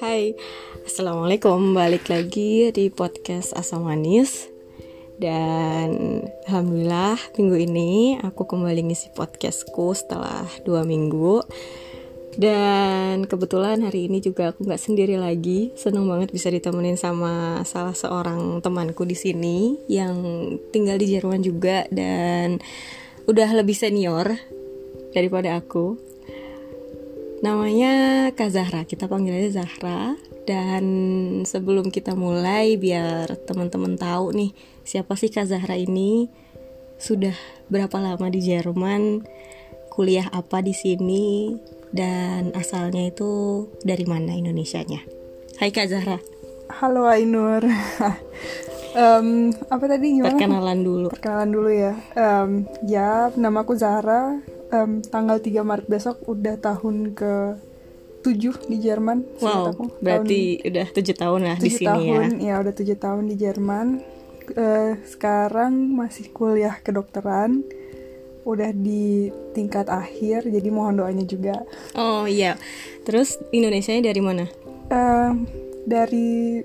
Hai, Assalamualaikum. Balik lagi di podcast Asam Manis. Dan Alhamdulillah minggu ini aku kembali ngisi podcastku setelah dua minggu. Dan kebetulan hari ini juga aku nggak sendiri lagi. Seneng banget bisa ditemenin sama salah seorang temanku di sini Yang tinggal di Jerman juga dan udah lebih senior daripada aku Namanya Kak Zahra, kita panggil aja Zahra. Dan sebelum kita mulai, biar teman-teman tahu nih siapa sih Kak Zahra ini, sudah berapa lama di Jerman, kuliah apa di sini, dan asalnya itu dari mana Indonesianya. Hai Kak Zahra. Halo Ainur. um, apa tadi gimana? Perkenalan dulu. Perkenalan dulu ya. Um, ya, namaku Zahra um, tanggal 3 Maret besok udah tahun ke 7 di Jerman. Wow, aku. berarti tahun, udah tujuh tahun lah di sini tahun, ya. ya udah tujuh tahun di Jerman. Uh, sekarang masih kuliah kedokteran. Udah di tingkat akhir, jadi mohon doanya juga. Oh iya, terus Indonesia dari mana? Uh, dari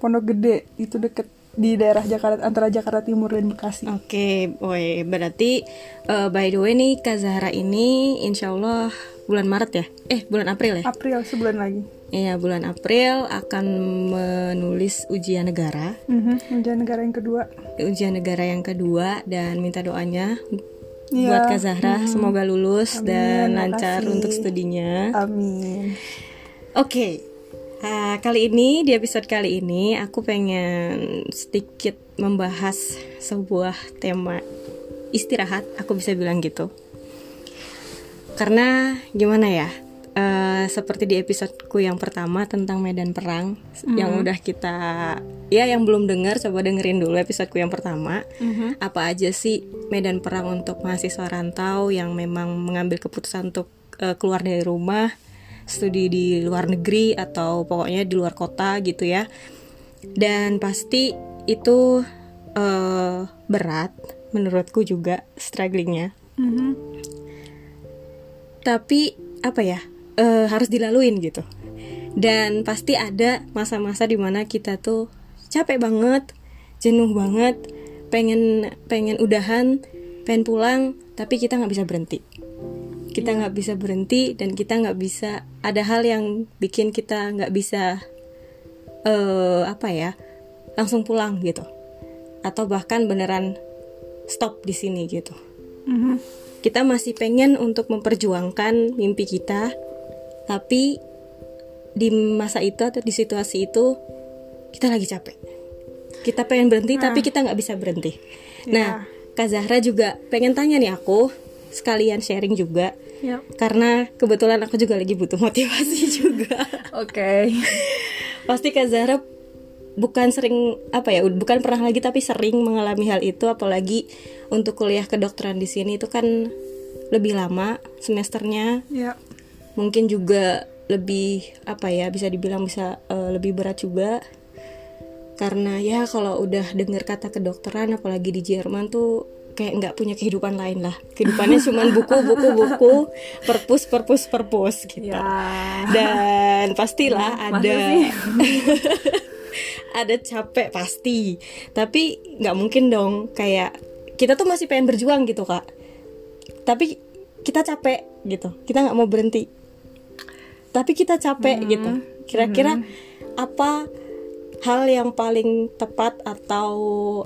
Pondok Gede, itu deket di daerah Jakarta antara Jakarta Timur dan Bekasi. Oke, okay, berarti uh, by the way nih Kak Zahra ini insya Allah bulan Maret ya? Eh bulan April ya? April sebulan lagi. Iya bulan April akan menulis ujian negara. Mm-hmm, ujian negara yang kedua. Ujian negara yang kedua dan minta doanya ya. buat Kak Zahra mm-hmm. semoga lulus Amin, dan lancar untuk studinya. Amin. Oke. Okay. Uh, kali ini di episode kali ini aku pengen sedikit membahas sebuah tema istirahat, aku bisa bilang gitu. Karena gimana ya? Uh, seperti di episodeku yang pertama tentang medan perang mm. yang udah kita ya yang belum dengar coba dengerin dulu episodeku yang pertama mm-hmm. apa aja sih medan perang untuk mahasiswa rantau yang memang mengambil keputusan untuk uh, keluar dari rumah studi di luar negeri atau pokoknya di luar kota gitu ya. Dan pasti itu uh, berat menurutku juga strugglingnya. Mm-hmm. tapi apa ya uh, harus dilaluin gitu. Dan pasti ada masa-masa di mana kita tuh capek banget jenuh banget pengen pengen udahan pengen pulang tapi kita nggak bisa berhenti kita iya. nggak bisa berhenti dan kita nggak bisa ada hal yang bikin kita nggak bisa uh, apa ya langsung pulang gitu atau bahkan beneran stop di sini gitu mm-hmm. kita masih pengen untuk memperjuangkan mimpi kita tapi di masa itu atau di situasi itu kita lagi capek kita pengen berhenti nah. tapi kita nggak bisa berhenti yeah. nah Kak Zahra juga pengen tanya nih aku sekalian sharing juga yep. karena kebetulan aku juga lagi butuh motivasi juga oke okay. pasti kak Zahra bukan sering apa ya bukan pernah lagi tapi sering mengalami hal itu apalagi untuk kuliah kedokteran di sini itu kan lebih lama semesternya yep. mungkin juga lebih apa ya bisa dibilang bisa uh, lebih berat juga karena ya kalau udah dengar kata kedokteran apalagi di Jerman tuh kayak nggak punya kehidupan lain lah. Kehidupannya cuma buku buku buku perpus perpus perpus gitu. Ya. dan pastilah ya, ada ada capek pasti. Tapi nggak mungkin dong kayak kita tuh masih pengen berjuang gitu kak. Tapi kita capek gitu. Kita nggak mau berhenti. Tapi kita capek hmm. gitu. Kira-kira hmm. apa hal yang paling tepat atau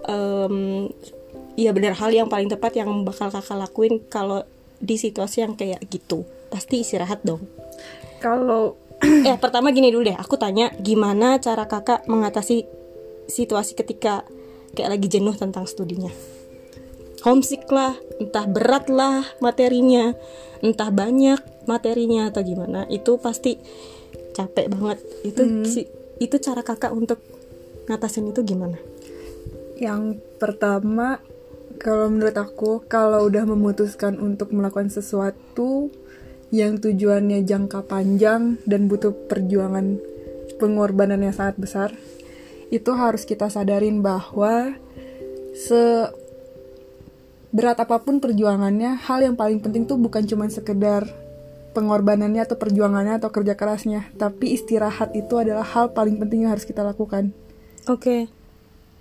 um, iya benar hal yang paling tepat yang bakal kakak lakuin kalau di situasi yang kayak gitu. Pasti istirahat dong. Kalau eh pertama gini dulu deh. Aku tanya gimana cara kakak mengatasi situasi ketika kayak lagi jenuh tentang studinya? Homesick lah entah berat lah materinya entah banyak materinya atau gimana. Itu pasti capek banget. Itu hmm. si, itu cara kakak untuk ngatasin itu gimana? Yang pertama kalau menurut aku kalau udah memutuskan untuk melakukan sesuatu yang tujuannya jangka panjang dan butuh perjuangan pengorbanan yang sangat besar itu harus kita sadarin bahwa se berat apa pun perjuangannya hal yang paling penting tuh bukan cuma sekedar pengorbanannya atau perjuangannya atau kerja kerasnya, tapi istirahat itu adalah hal paling penting yang harus kita lakukan. Oke.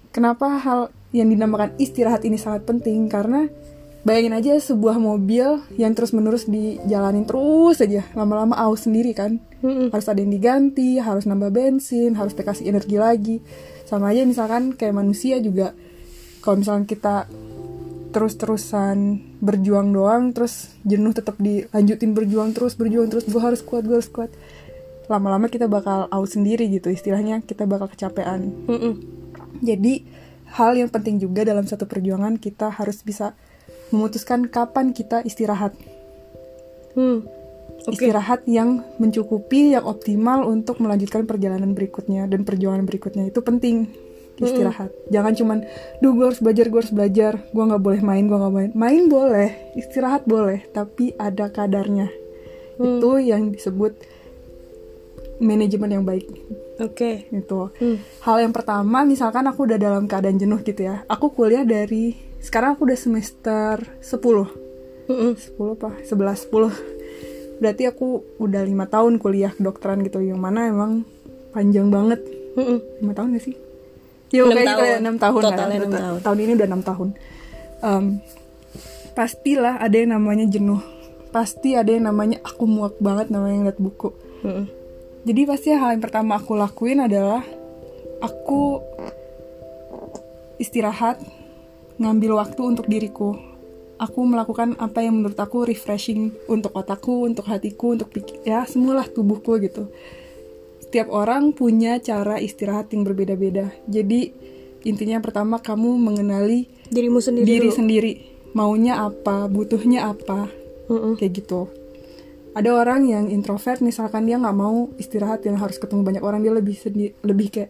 Kenapa hal yang dinamakan istirahat ini sangat penting? Karena bayangin aja sebuah mobil yang terus-menerus dijalanin terus aja, lama-lama aus sendiri kan. Mm-mm. Harus ada yang diganti, harus nambah bensin, harus dikasih energi lagi. Sama aja misalkan kayak manusia juga kalau misalkan kita terus-terusan berjuang doang terus jenuh tetap dilanjutin berjuang terus berjuang terus gue harus kuat gue harus kuat lama-lama kita bakal out sendiri gitu istilahnya kita bakal kecapean Mm-mm. jadi hal yang penting juga dalam satu perjuangan kita harus bisa memutuskan kapan kita istirahat. Hmm. Oke. istirahat yang mencukupi yang optimal untuk melanjutkan perjalanan berikutnya dan perjuangan berikutnya itu penting istirahat. Jangan cuman duh gue harus belajar gue harus belajar gue nggak boleh main gue nggak main. Main boleh istirahat boleh tapi ada kadarnya. Itu yang disebut manajemen yang baik Oke. itu Hmm. hal yang pertama misalkan aku udah dalam keadaan jenuh gitu ya aku kuliah dari sekarang aku udah semester 10 Mm-mm. 10 apa 11 10 berarti aku udah lima tahun kuliah kedokteran gitu yang mana emang panjang banget Mm-mm. lima tahun gak sih ya gitu tahun. ya, enam tahun. Totalnya Ta- tahun. tahun ini udah enam tahun Em, pastilah ada yang namanya jenuh pasti ada yang namanya aku muak banget namanya ngeliat buku Mm-mm. Jadi pasti hal yang pertama aku lakuin adalah aku istirahat, ngambil waktu untuk diriku. Aku melakukan apa yang menurut aku refreshing untuk otakku, untuk hatiku, untuk pikir, ya semualah tubuhku gitu. Setiap orang punya cara istirahat yang berbeda-beda. Jadi intinya pertama kamu mengenali Dirimu sendiri diri dulu. sendiri, maunya apa, butuhnya apa, Mm-mm. kayak gitu ada orang yang introvert misalkan dia nggak mau istirahat yang harus ketemu banyak orang dia lebih sendi- lebih kayak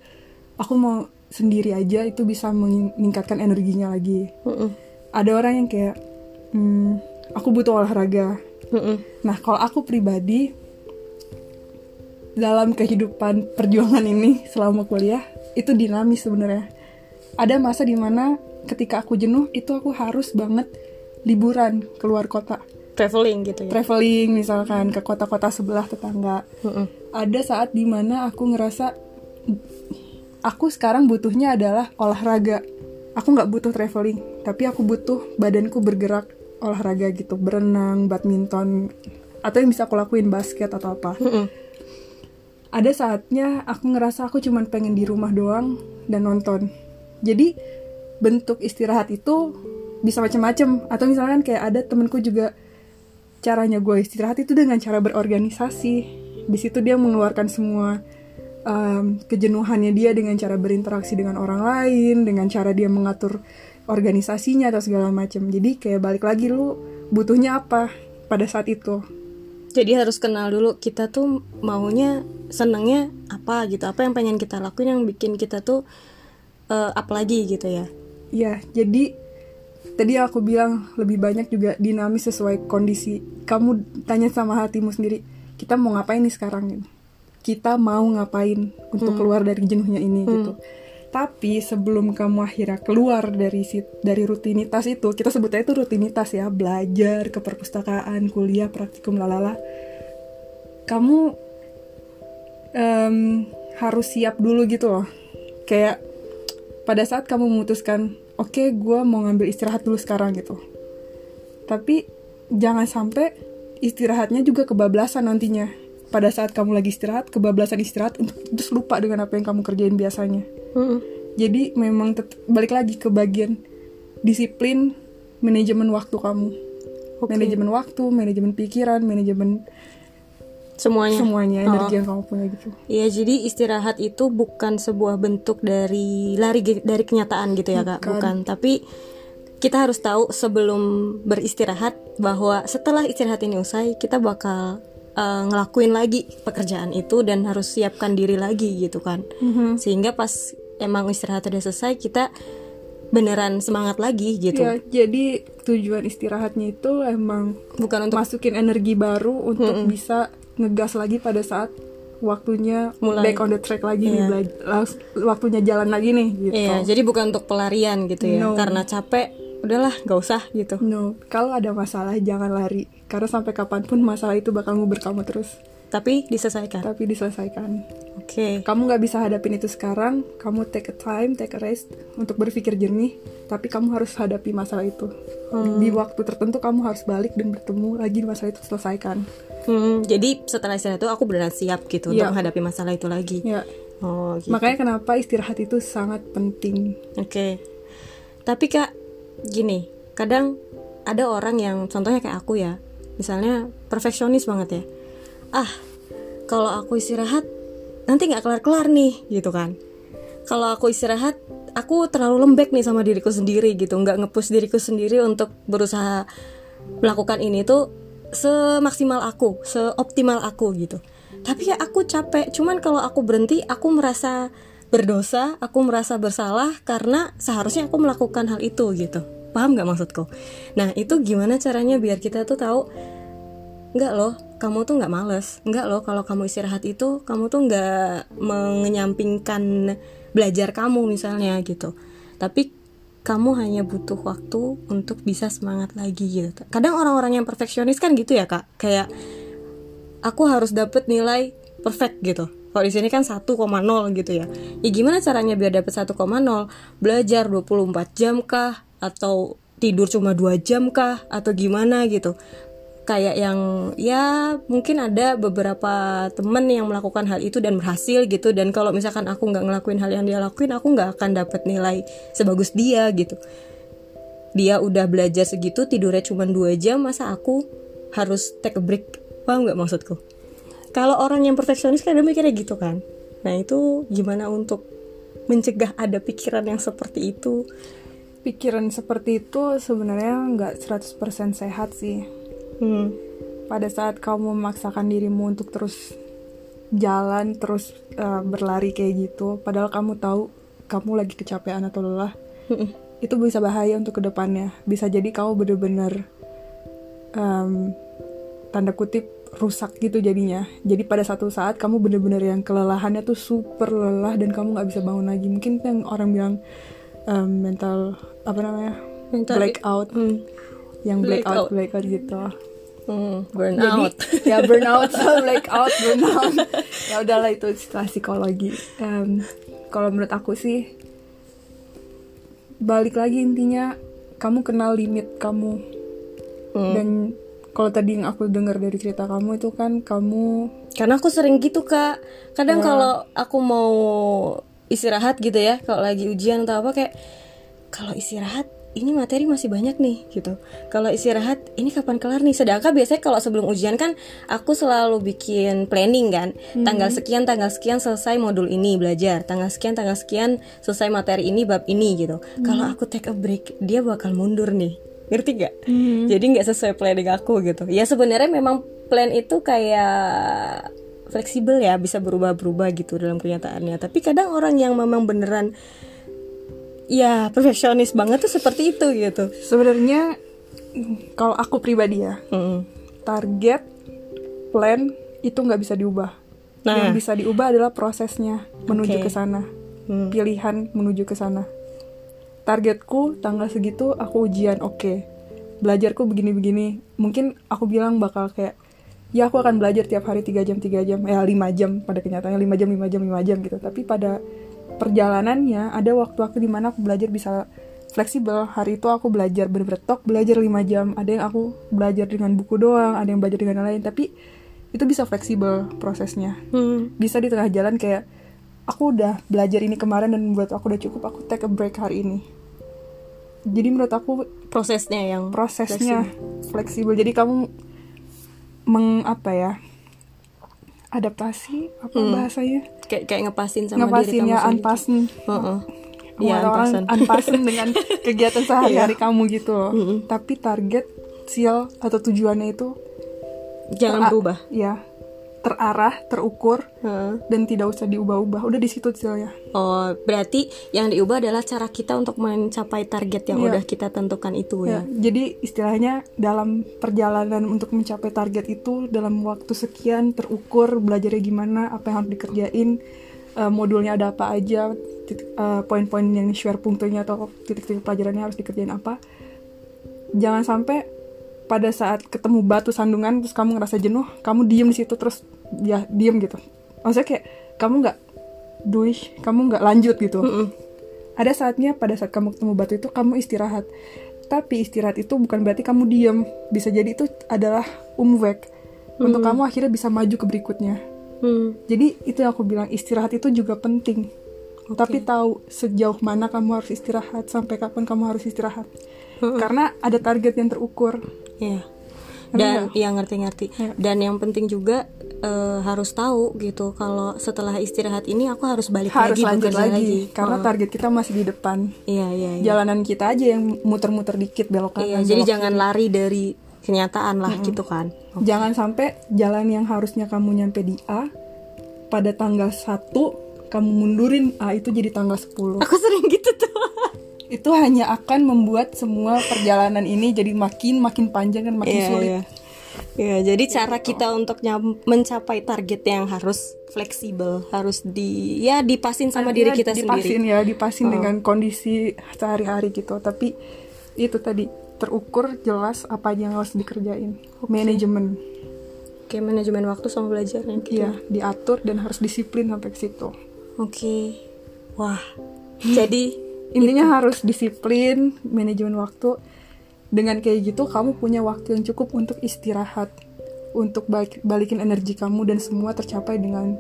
aku mau sendiri aja itu bisa meningkatkan energinya lagi Mm-mm. ada orang yang kayak hmm, aku butuh olahraga Mm-mm. nah kalau aku pribadi dalam kehidupan perjuangan ini selama kuliah itu dinamis sebenarnya ada masa di mana ketika aku jenuh itu aku harus banget liburan keluar kota Traveling gitu ya. traveling misalkan ke kota-kota sebelah tetangga. Mm-mm. Ada saat di mana aku ngerasa aku sekarang butuhnya adalah olahraga. Aku nggak butuh traveling, tapi aku butuh badanku bergerak olahraga gitu, berenang, badminton, atau yang bisa aku lakuin basket atau apa. Mm-mm. Ada saatnya aku ngerasa aku cuman pengen di rumah doang dan nonton. Jadi bentuk istirahat itu bisa macam-macam. Atau misalkan kayak ada temenku juga caranya gue istirahat itu dengan cara berorganisasi. Di situ dia mengeluarkan semua um, kejenuhannya dia dengan cara berinteraksi dengan orang lain, dengan cara dia mengatur organisasinya atau segala macam. Jadi kayak balik lagi lu butuhnya apa pada saat itu. Jadi harus kenal dulu kita tuh maunya senangnya apa gitu, apa yang pengen kita lakuin yang bikin kita tuh eh, up lagi gitu ya. Ya, jadi tadi aku bilang lebih banyak juga dinamis sesuai kondisi. Kamu tanya sama hatimu sendiri, kita mau ngapain nih sekarang gitu. Kita mau ngapain untuk keluar dari jenuhnya ini gitu. Tapi sebelum kamu akhirnya keluar dari si- dari rutinitas itu, kita sebutnya itu rutinitas ya, belajar ke perpustakaan, kuliah, praktikum lalala. Kamu em, harus siap dulu gitu loh. Kayak pada saat kamu memutuskan oke gue mau ngambil istirahat dulu sekarang gitu tapi jangan sampai istirahatnya juga kebablasan nantinya pada saat kamu lagi istirahat kebablasan istirahat untuk terus lupa dengan apa yang kamu kerjain biasanya Mm-mm. jadi memang tet- balik lagi ke bagian disiplin manajemen waktu kamu Oke. manajemen waktu manajemen pikiran manajemen Semuanya. semuanya Oh. energi yang kamu punya gitu Iya, jadi istirahat itu bukan sebuah bentuk dari lari dari kenyataan gitu ya, Kak. Bukan. Tapi kita harus tahu sebelum beristirahat bahwa setelah istirahat ini usai, kita bakal eh, ngelakuin lagi pekerjaan itu dan harus siapkan diri lagi gitu kan. Sehingga pas emang istirahat udah selesai, kita beneran semangat lagi gitu. ya jadi tujuan istirahatnya itu emang Bukan untuk masukin energi baru untuk bisa ngegas lagi pada saat waktunya Mulai. back on the track lagi nih Iya. waktunya jalan lagi nih gitu. Iya, jadi bukan untuk pelarian gitu ya. No. Karena capek udahlah nggak usah gitu no kalau ada masalah jangan lari karena sampai kapan pun masalah itu bakal ngubur kamu terus tapi diselesaikan tapi diselesaikan oke kamu nggak bisa hadapin itu sekarang kamu take a time take a rest untuk berpikir jernih tapi kamu harus hadapi masalah itu Hmm. di waktu tertentu kamu harus balik dan bertemu lagi masalah itu selesaikan Hmm, jadi setelah istirahat itu aku beneran siap gitu untuk Iya. menghadapi masalah itu lagi ya oh gitu. makanya kenapa istirahat itu sangat penting Oke. Tapi Kak, gini, kadang ada orang yang contohnya kayak aku ya. Misalnya perfeksionis banget ya. Ah, kalau aku istirahat nanti nggak kelar-kelar nih, gitu kan. Kalau aku istirahat, aku terlalu lembek nih sama diriku sendiri gitu, nggak ngepush diriku sendiri untuk berusaha melakukan ini tuh semaksimal aku, seoptimal aku gitu. Tapi ya aku capek. Cuman kalau aku berhenti, aku merasa berdosa, aku merasa bersalah karena seharusnya aku melakukan hal itu gitu. Paham nggak maksudku? Nah itu gimana caranya biar kita tuh tahu Enggak loh, kamu tuh nggak males. Enggak loh, kalau kamu istirahat itu, kamu tuh nggak mengenyampingkan belajar kamu misalnya gitu. Tapi kamu hanya butuh waktu untuk bisa semangat lagi gitu. Kadang orang-orang yang perfeksionis kan gitu ya kak, kayak aku harus dapet nilai perfect gitu. Kalau di sini kan 1,0 gitu ya. Ya gimana caranya biar dapet 1,0? Belajar 24 jam kah? Atau tidur cuma 2 jam kah? Atau gimana gitu? Kayak yang ya mungkin ada beberapa temen yang melakukan hal itu dan berhasil gitu. Dan kalau misalkan aku nggak ngelakuin hal yang dia lakuin aku nggak akan dapet nilai sebagus dia gitu. Dia udah belajar segitu tidurnya cuma dua jam masa aku harus take a break? Paham nggak maksudku? Kalau orang yang perfeksionis kan mikirnya gitu kan. Nah itu gimana untuk mencegah ada pikiran yang seperti itu? Pikiran seperti itu sebenarnya nggak 100% sehat sih hmm. pada saat kamu memaksakan dirimu untuk terus jalan terus eh, berlari kayak gitu padahal kamu tahu kamu lagi kecapean atau lelah Mm-mm. itu bisa bahaya untuk ke depannya bisa jadi kamu bener-bener em, tanda kutip rusak gitu jadinya jadi pada satu saat kamu bener-bener yang kelelahannya tuh super lelah dan kamu nggak bisa bangun lagi mungkin yang orang bilang em, mental apa namanya Mental- blackout Hmm. Yang blackout Blackout. blackout gitu Hmm, burn jadi ya burnout blackout burnout ya udahlah itu istilah psikologi Em, kalau menurut aku sih balik lagi intinya kamu kenal limit kamu Hmm. dan kalau tadi yang aku dengar dari cerita kamu itu kan kamu karena aku sering gitu kak kadang Ya. kalau aku mau istirahat gitu ya kalau lagi ujian atau apa kayak kalau istirahat ini materi masih banyak nih gitu. Kalau istirahat ini kapan kelar nih? Sedangkan biasanya kalau sebelum ujian kan aku selalu bikin planning kan. Tanggal sekian tanggal sekian selesai modul ini belajar. Tanggal sekian tanggal sekian selesai materi ini bab ini gitu. Kalau aku take a break dia bakal mundur nih. Ngerti gak? Jadi nggak sesuai planning aku gitu. Ya sebenarnya memang plan itu kayak fleksibel ya, bisa berubah-berubah gitu dalam kenyataannya. Tapi kadang orang yang memang beneran ya perfeksionis banget tuh seperti itu gitu. sebenarnya kalau aku pribadi ya Mm. target plan itu nggak bisa diubah Nah. yang bisa diubah adalah prosesnya menuju Oke. ke sana Hmm. pilihan menuju ke sana targetku tanggal segitu aku ujian oke belajarku begini-begini mungkin aku bilang bakal kayak ya aku akan belajar tiap hari 3 jam 3 jam ya 5 jam pada kenyataannya 5 jam 5 jam 5 jam gitu tapi pada perjalanannya ada waktu-waktu di mana aku belajar bisa fleksibel. Hari itu aku belajar bener-bener tok belajar 5 jam. Ada yang aku belajar dengan buku doang ada yang belajar dengan lain. Tapi itu bisa fleksibel prosesnya. Hmm. bisa di tengah jalan kayak aku udah belajar ini kemarin dan buat aku udah cukup aku take a break hari ini. Jadi menurut aku Prosesnya yang prosesnya fleksibel. jadi kamu meng apa ya adaptasi apa bahasanya kayak kayak ngepasin sama diri ngepasin kamu ya sendiri. unpasin Heeh. Kamu Iya, ada orang unpasin. dengan kegiatan sehari-hari Iya. kamu gitu loh tapi target sial atau tujuannya itu Jangan berubah. ya terarah terukur Heeh. dan tidak usah diubah-ubah udah di situ sialnya Oh, berarti yang diubah adalah cara kita untuk mencapai target yang Iya. udah kita tentukan itu Ya, ya. jadi istilahnya dalam perjalanan untuk mencapai target itu dalam waktu sekian terukur belajarnya gimana, apa yang harus dikerjain, eh, modulnya ada apa aja, titik- eh, poin-poin yang share punktunya atau titik-titik pelajarannya harus dikerjain apa. jangan sampai pada saat ketemu batu sandungan terus kamu ngerasa jenuh kamu diem di situ terus ya diem gitu. Maksudnya kayak kamu nggak duih kamu nggak lanjut gitu. Mm-mm. ada saatnya pada saat kamu ketemu batu itu kamu istirahat. Tapi istirahat itu bukan berarti kamu diem. Bisa jadi itu adalah umwek untuk kamu akhirnya bisa maju ke berikutnya. Hmm. jadi itu yang aku bilang istirahat itu juga penting. Oke. tapi tahu sejauh mana kamu harus istirahat sampai kapan kamu harus istirahat. Mm-mm. karena ada target yang terukur Iya. Dan yang ngerti-ngerti. Iya. Dan yang penting juga eh, harus tahu gitu kalau setelah istirahat ini aku harus balik harus lagi lanjut bekerja lagi, karena Heeh. target kita masih di depan Iya, iya, iya. jalanan kita aja yang muter-muter dikit belok kanan Iya, jadi belok jangan lari dari kenyataan lah gitu kan. kiri. jangan sampai jalan yang harusnya kamu nyampe di A pada tanggal 1 kamu mundurin A itu jadi tanggal 10 Aku sering gitu tuh. Itu hanya akan membuat semua perjalanan ini jadi makin makin panjang dan makin Iya, sulit iya. Iya, jadi cara kita untuk mencapai target yang harus fleksibel, harus di ya dipasin sama diri Artinya kita dipasin sendiri. ya dipasin Oh. dengan kondisi sehari-hari gitu tapi itu tadi terukur jelas apa yang harus dikerjain manajemen Kayak manajemen waktu sama belajarnya gitu. Iya, diatur dan harus disiplin sampai ke situ. Oke. Wah. Jadi Intinya harus disiplin, manajemen waktu. Dengan kayak gitu, kamu punya waktu yang cukup untuk istirahat, untuk balik- balikin energi kamu dan semua tercapai dengan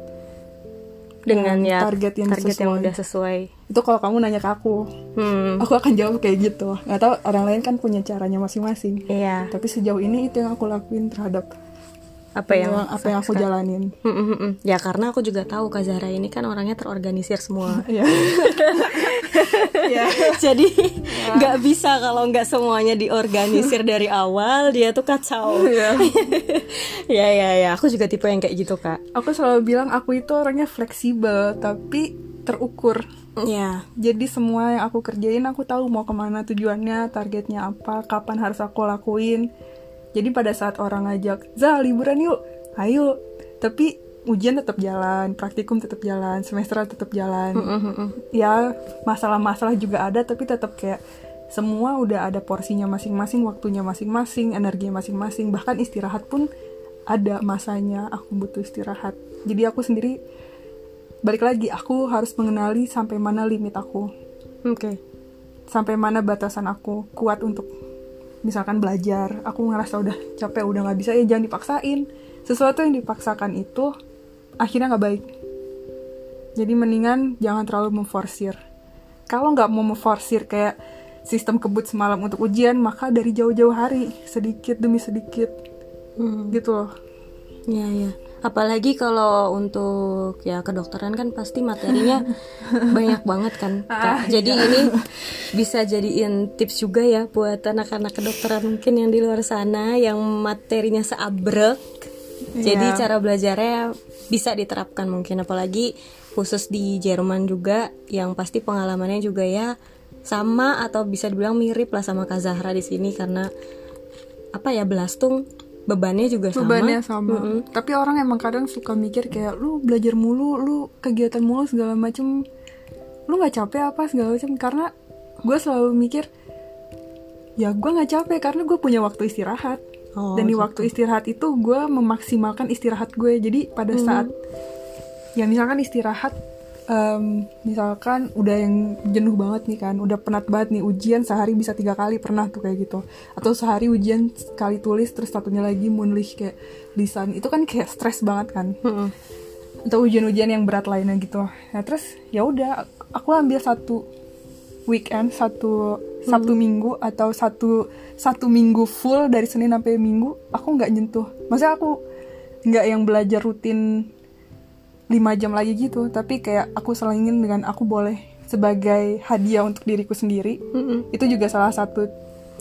dengan ya target yang target yang sesuai. udah sesuai. itu kalau kamu nanya ke aku, Hmm. aku akan jawab kayak gitu. Nggak tahu orang lain kan punya caranya masing-masing. Iya. Tapi sejauh ini itu yang aku lakuin terhadap Apa yang apa yang aku jalanin. Hmm, hmm, hmm. Ya karena aku juga tahu Kak Zahra ini kan orangnya terorganisir semua. Iya. Iya. Jadi nggak bisa kalau nggak semuanya diorganisir dari awal dia tuh kacau. Iya. ya ya ya, aku juga tipe yang kayak gitu kak. Aku selalu bilang aku itu orangnya fleksibel tapi terukur. Ya. Jadi semua yang aku kerjain aku tahu mau ke mana tujuannya, targetnya apa, kapan harus aku lakuin. Jadi pada saat orang ngajak, Za liburan yuk, ayo. Tapi ujian tetap jalan, praktikum tetap jalan, semester tetap jalan. Ya masalah-masalah juga ada, tapi tetap kayak semua udah ada porsinya masing-masing, waktunya masing-masing, energinya masing-masing. Bahkan istirahat pun ada masanya. Aku butuh istirahat. Jadi aku sendiri balik lagi aku harus mengenali sampai mana limit aku Oke. sampai mana batasan aku kuat untuk misalkan belajar aku ngerasa udah capek udah nggak bisa ya jangan dipaksain. Sesuatu yang dipaksakan itu akhirnya nggak baik. Jadi mendingan jangan terlalu memforsir. Kalau nggak mau memforsir kayak sistem kebut semalam untuk ujian maka dari jauh-jauh hari sedikit demi sedikit. Hmm. gitu loh. Ya ya. Apalagi kalau untuk ya kedokteran kan pasti materinya banyak banget kan. Kak. Jadi ini bisa jadiin tips juga ya buat anak-anak kedokteran mungkin yang di luar sana yang materinya seabrek. Jadi Iya. cara belajarnya bisa diterapkan mungkin apalagi khusus di Jerman juga yang pasti pengalamannya juga ya sama atau bisa dibilang mirip lah sama Kak Zahra di sini karena apa ya belastung bebannya juga sama. bebannya sama Mm-mm. tapi orang emang kadang suka mikir kayak lu belajar mulu lu kegiatan mulu segala macem lu nggak capek apa segala macem karena gue selalu mikir ya gue nggak capek karena gue punya waktu istirahat Oh, dan di gitu. waktu istirahat itu gue memaksimalkan istirahat gue jadi pada saat ya misalkan istirahat em, misalkan udah yang jenuh banget nih kan udah penat banget nih ujian sehari bisa tiga kali pernah tuh kayak gitu. Atau sehari ujian sekali tulis terus satunya lagi munlich kayak lisan. Itu kan kayak stres banget kan. Atau ujian-ujian yang berat lainnya gitu. Nah terus ya udah aku ambil satu weekend satu sabtu minggu atau satu satu minggu full dari senin sampai minggu aku nggak nyentuh. Maksudnya aku nggak yang belajar rutin 5 jam lagi gitu. Tapi kayak aku selingin dengan aku boleh sebagai hadiah untuk diriku sendiri. Mm-mm. itu juga salah satu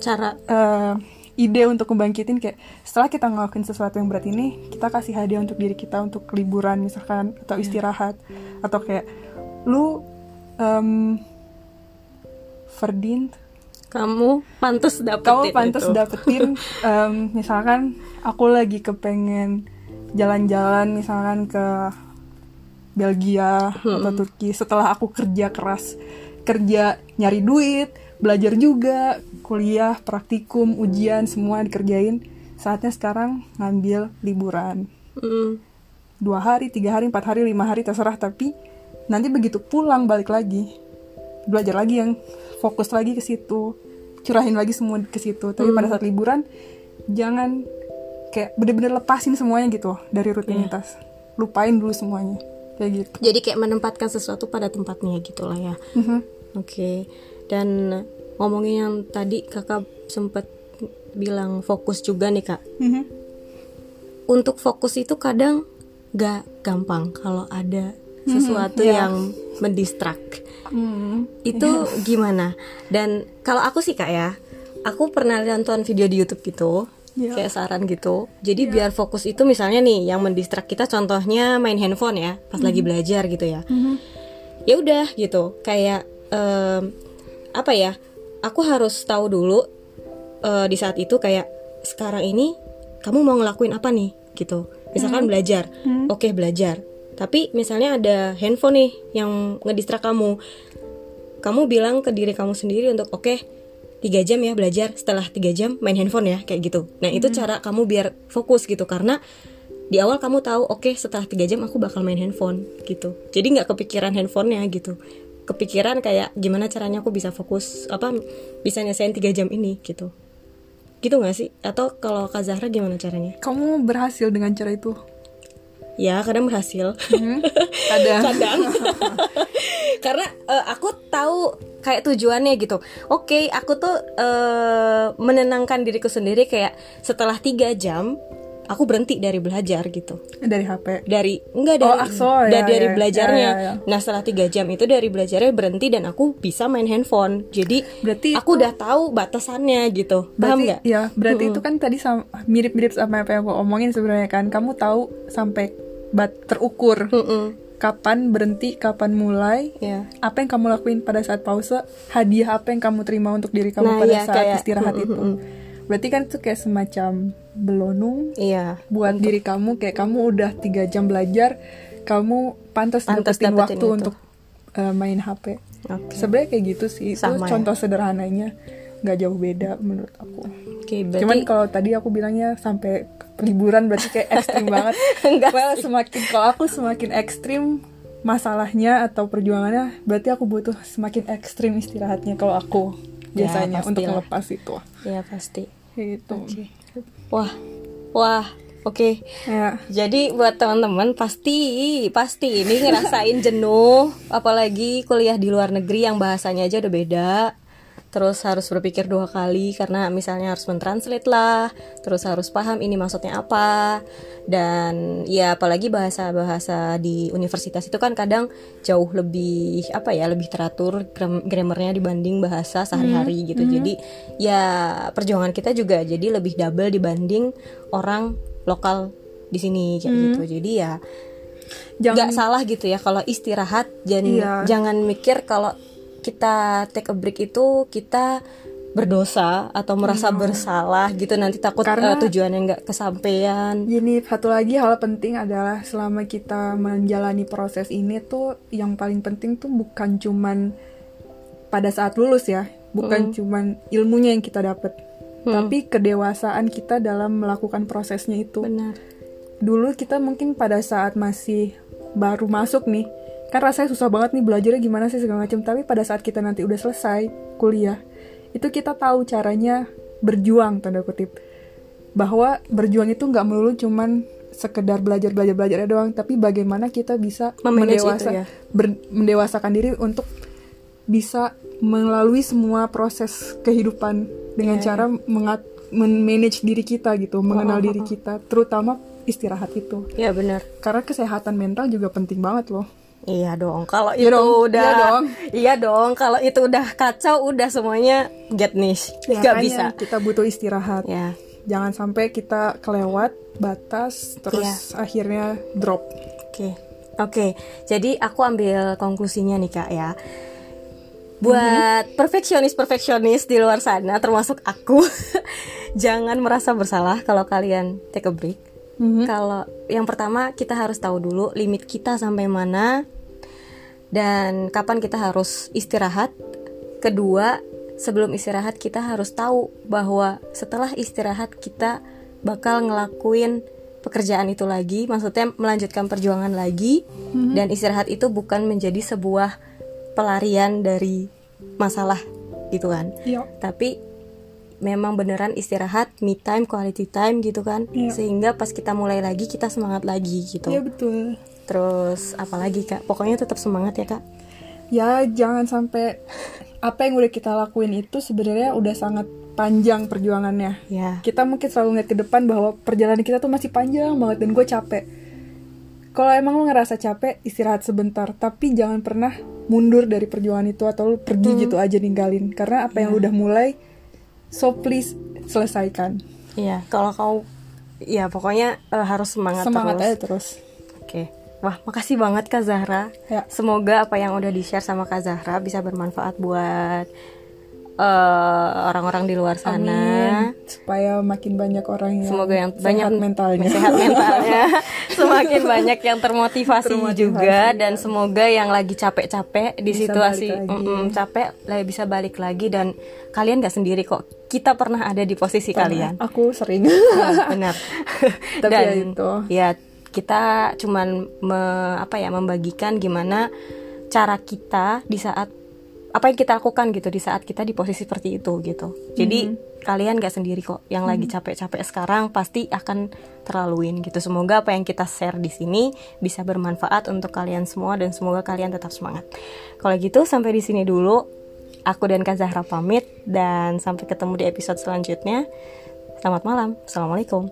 Cara. eh, ide untuk ngebangkitin kayak setelah kita ngelakuin sesuatu yang berat ini kita kasih hadiah untuk diri kita untuk liburan misalkan atau istirahat. Atau kayak lu em Ferdin kamu pantas dapetin kamu pantas itu. dapetin em, misalkan aku lagi kepengen jalan-jalan misalkan ke Belgia atau Turki. Setelah aku kerja keras kerja nyari duit belajar juga kuliah praktikum ujian semua dikerjain. Saatnya sekarang ngambil liburan. Mm. dua hari tiga hari empat hari lima hari terserah. Tapi nanti begitu pulang balik lagi. Belajar lagi yang fokus lagi ke situ. Curahin lagi semua ke situ. Tapi pada saat liburan jangan kayak bener-bener lepasin semuanya gitu dari rutinitas. Lupain dulu semuanya kayak gitu jadi kayak menempatkan sesuatu pada tempatnya gitu lah ya Mhm. Oke, dan ngomongin yang tadi kakak sempet bilang fokus juga nih kak. Mhm. Untuk fokus itu kadang gak gampang kalau ada sesuatu ya. yang mendistrak. Hmm. Itu gimana? Dan kalau aku sih kak ya, aku pernah nonton video di YouTube gitu. Ya. Kayak saran gitu. Jadi biar fokus itu misalnya nih yang mendistrak kita contohnya main handphone ya pas lagi belajar gitu ya. Mhm. ya udah gitu kayak em, apa ya aku harus tahu dulu eh, di saat itu kayak sekarang ini kamu mau ngelakuin apa nih? gitu. Misalkan belajar. Oke belajar. Tapi misalnya ada handphone nih yang ngedistrak kamu. Kamu bilang ke diri kamu sendiri untuk oke tiga jam ya belajar setelah tiga jam main handphone ya kayak gitu. Nah itu cara kamu biar fokus gitu karena di awal kamu tahu oke setelah tiga jam aku bakal main handphone gitu. Jadi nggak kepikiran handphonenya gitu. Kepikiran kayak gimana caranya aku bisa fokus apa bisa nyelesain tiga jam ini gitu. Gitu nggak sih? Atau kalau Kak Zahra gimana caranya? Kamu berhasil dengan cara itu ya kadang berhasil. Mhm. ada kadang. Karena eh, aku tahu kayak tujuannya gitu. Oke aku tuh eh, menenangkan diriku sendiri kayak setelah tiga jam aku berhenti dari belajar gitu. Dari HP dari enggak Oh, dari akso, ya, dari, dari ya, belajarnya. ya, ya, ya. nah setelah tiga jam itu dari belajarnya berhenti dan aku bisa main handphone. Jadi Berarti aku udah tahu batasannya gitu. Paham nggak? Ya, berarti itu kan tadi mirip-mirip sama apa yang aku omongin sebenarnya kan. Kamu tahu sampai bat terukur Mm-mm. kapan berhenti, kapan mulai, ya. apa yang kamu lakuin pada saat pause, hadiah apa yang kamu terima untuk diri kamu Nah, pada iya, saat kayak- istirahat mm, itu. mm, Berarti kan itu kayak semacam belonung iya buat diri kamu kayak kamu udah tiga jam belajar, kamu pantas, Pantas dapetin dapetin waktu itu. untuk uh, main HP. oke Sebenarnya kayak gitu sih. Itu Sama ya. contoh sederhananya nggak jauh beda menurut aku. oke berarti Cuman kalau tadi aku bilangnya sampai liburan berarti kayak ekstrim banget. Enggak well, semakin kalau aku semakin ekstrim masalahnya atau perjuangannya, berarti aku butuh semakin ekstrim istirahatnya kalau aku Ya, biasanya untuk pastilah. melepas itu. ya pasti gitu. wah wah oke Ya. Jadi buat teman-teman pasti pasti ini ngerasain jenuh, apalagi kuliah di luar negeri yang bahasanya aja udah beda. Terus harus berpikir dua kali karena misalnya harus mentranslate lah, terus harus paham ini maksudnya apa. Dan ya apalagi bahasa-bahasa di universitas itu kan kadang jauh lebih apa ya, lebih teratur gram- grammarnya dibanding bahasa sehari-hari gitu. Jadi ya perjuangan kita juga jadi lebih double dibanding orang lokal di sini kayak gitu. Jadi ya Jangan nggak salah gitu ya kalau istirahat dan Iya. jangan mikir kalau kita take a break itu kita berdosa atau merasa bersalah gitu nanti takut Karena- eh, tujuannya nggak kesampaian. Gini, satu lagi hal penting adalah selama kita menjalani proses ini tuh yang paling penting tuh bukan cuman pada saat lulus ya, bukan cuman ilmunya yang kita dapat, tapi kedewasaan kita dalam melakukan prosesnya itu. Benar. Dulu kita mungkin pada saat masih baru masuk nih, kan rasanya susah banget nih belajarnya gimana sih segala macam, tapi pada saat kita nanti udah selesai kuliah, itu kita tahu caranya berjuang tanda kutip. Bahwa berjuang itu nggak melulu cuman sekedar belajar belajar belajar doang tapi bagaimana kita bisa Memanage itu mendewasa ya. ber- mendewasakan diri untuk bisa melalui semua proses kehidupan dengan Iya, cara mengat manage diri kita gitu mengenal oh, diri kita terutama istirahat itu. Ya benar. karena kesehatan mental juga penting banget loh Iya dong. Kalau Iya itu dong, udah iya dong. Iya dong. Kalau itu udah kacau udah semuanya get niche. Gak Makanya bisa. kita butuh istirahat Ya. jangan sampai kita kelewat batas terus Iya. akhirnya drop Oke, oke. Jadi aku ambil konklusinya nih kak ya. Buat perfeksionis-perfeksionis di luar sana, termasuk aku, jangan merasa bersalah kalau kalian take a break. Kalau yang pertama kita harus tahu dulu limit kita sampai mana dan kapan kita harus istirahat. Kedua, sebelum istirahat kita harus tahu bahwa setelah istirahat kita bakal ngelakuin pekerjaan itu lagi, maksudnya melanjutkan perjuangan lagi dan istirahat itu bukan menjadi sebuah pelarian dari masalah gitu kan. Iya. Tapi memang beneran istirahat, me time, quality time gitu kan. Iya. Sehingga pas kita mulai lagi kita semangat lagi gitu. Iya betul. Terus apalagi Kak? Pokoknya tetap semangat ya Kak. Ya jangan sampai apa yang udah kita lakuin itu sebenarnya udah sangat panjang perjuangannya. Ya. Kita mungkin selalu ngeliat ke depan bahwa perjalanan kita tuh masih panjang banget dan gue capek. Kalau emang lo ngerasa capek, istirahat sebentar. Tapi jangan pernah mundur dari perjuangan itu atau lo pergi gitu aja ninggalin. Karena apa yang udah mulai, so please selesaikan. Iya, kalau kau ya pokoknya eh, harus semangat, Semangat terus. aja terus. Oke. Wah, makasih banget Kak Zahra. Ya. Semoga apa yang udah di-share sama Kak Zahra bisa bermanfaat buat eh, orang-orang di luar sana. Amin. Supaya makin banyak orang yang Semoga yang sehat banyak mentalnya. sehat mentalnya. Semakin banyak yang termotivasi, Termotivasi, juga ya. dan semoga yang lagi capek-capek di Bisa situasi mm-mm, capek lah bisa balik lagi dan kalian gak sendiri kok. Kita pernah ada di posisi kalian. Aku sering. Nah, benar. Tapi Dan ya itu. ya kita cuman me- apa ya membagikan gimana cara kita di saat apa yang kita lakukan gitu di saat kita di posisi seperti itu gitu. Jadi kalian gak sendiri kok. Yang lagi capek-capek sekarang pasti akan terlaluin gitu. Semoga apa yang kita share di sini bisa bermanfaat untuk kalian semua dan semoga kalian tetap semangat. Kalau gitu sampai di sini dulu. Aku dan Kak Zahra pamit dan sampai ketemu di episode selanjutnya. Selamat malam. Assalamualaikum.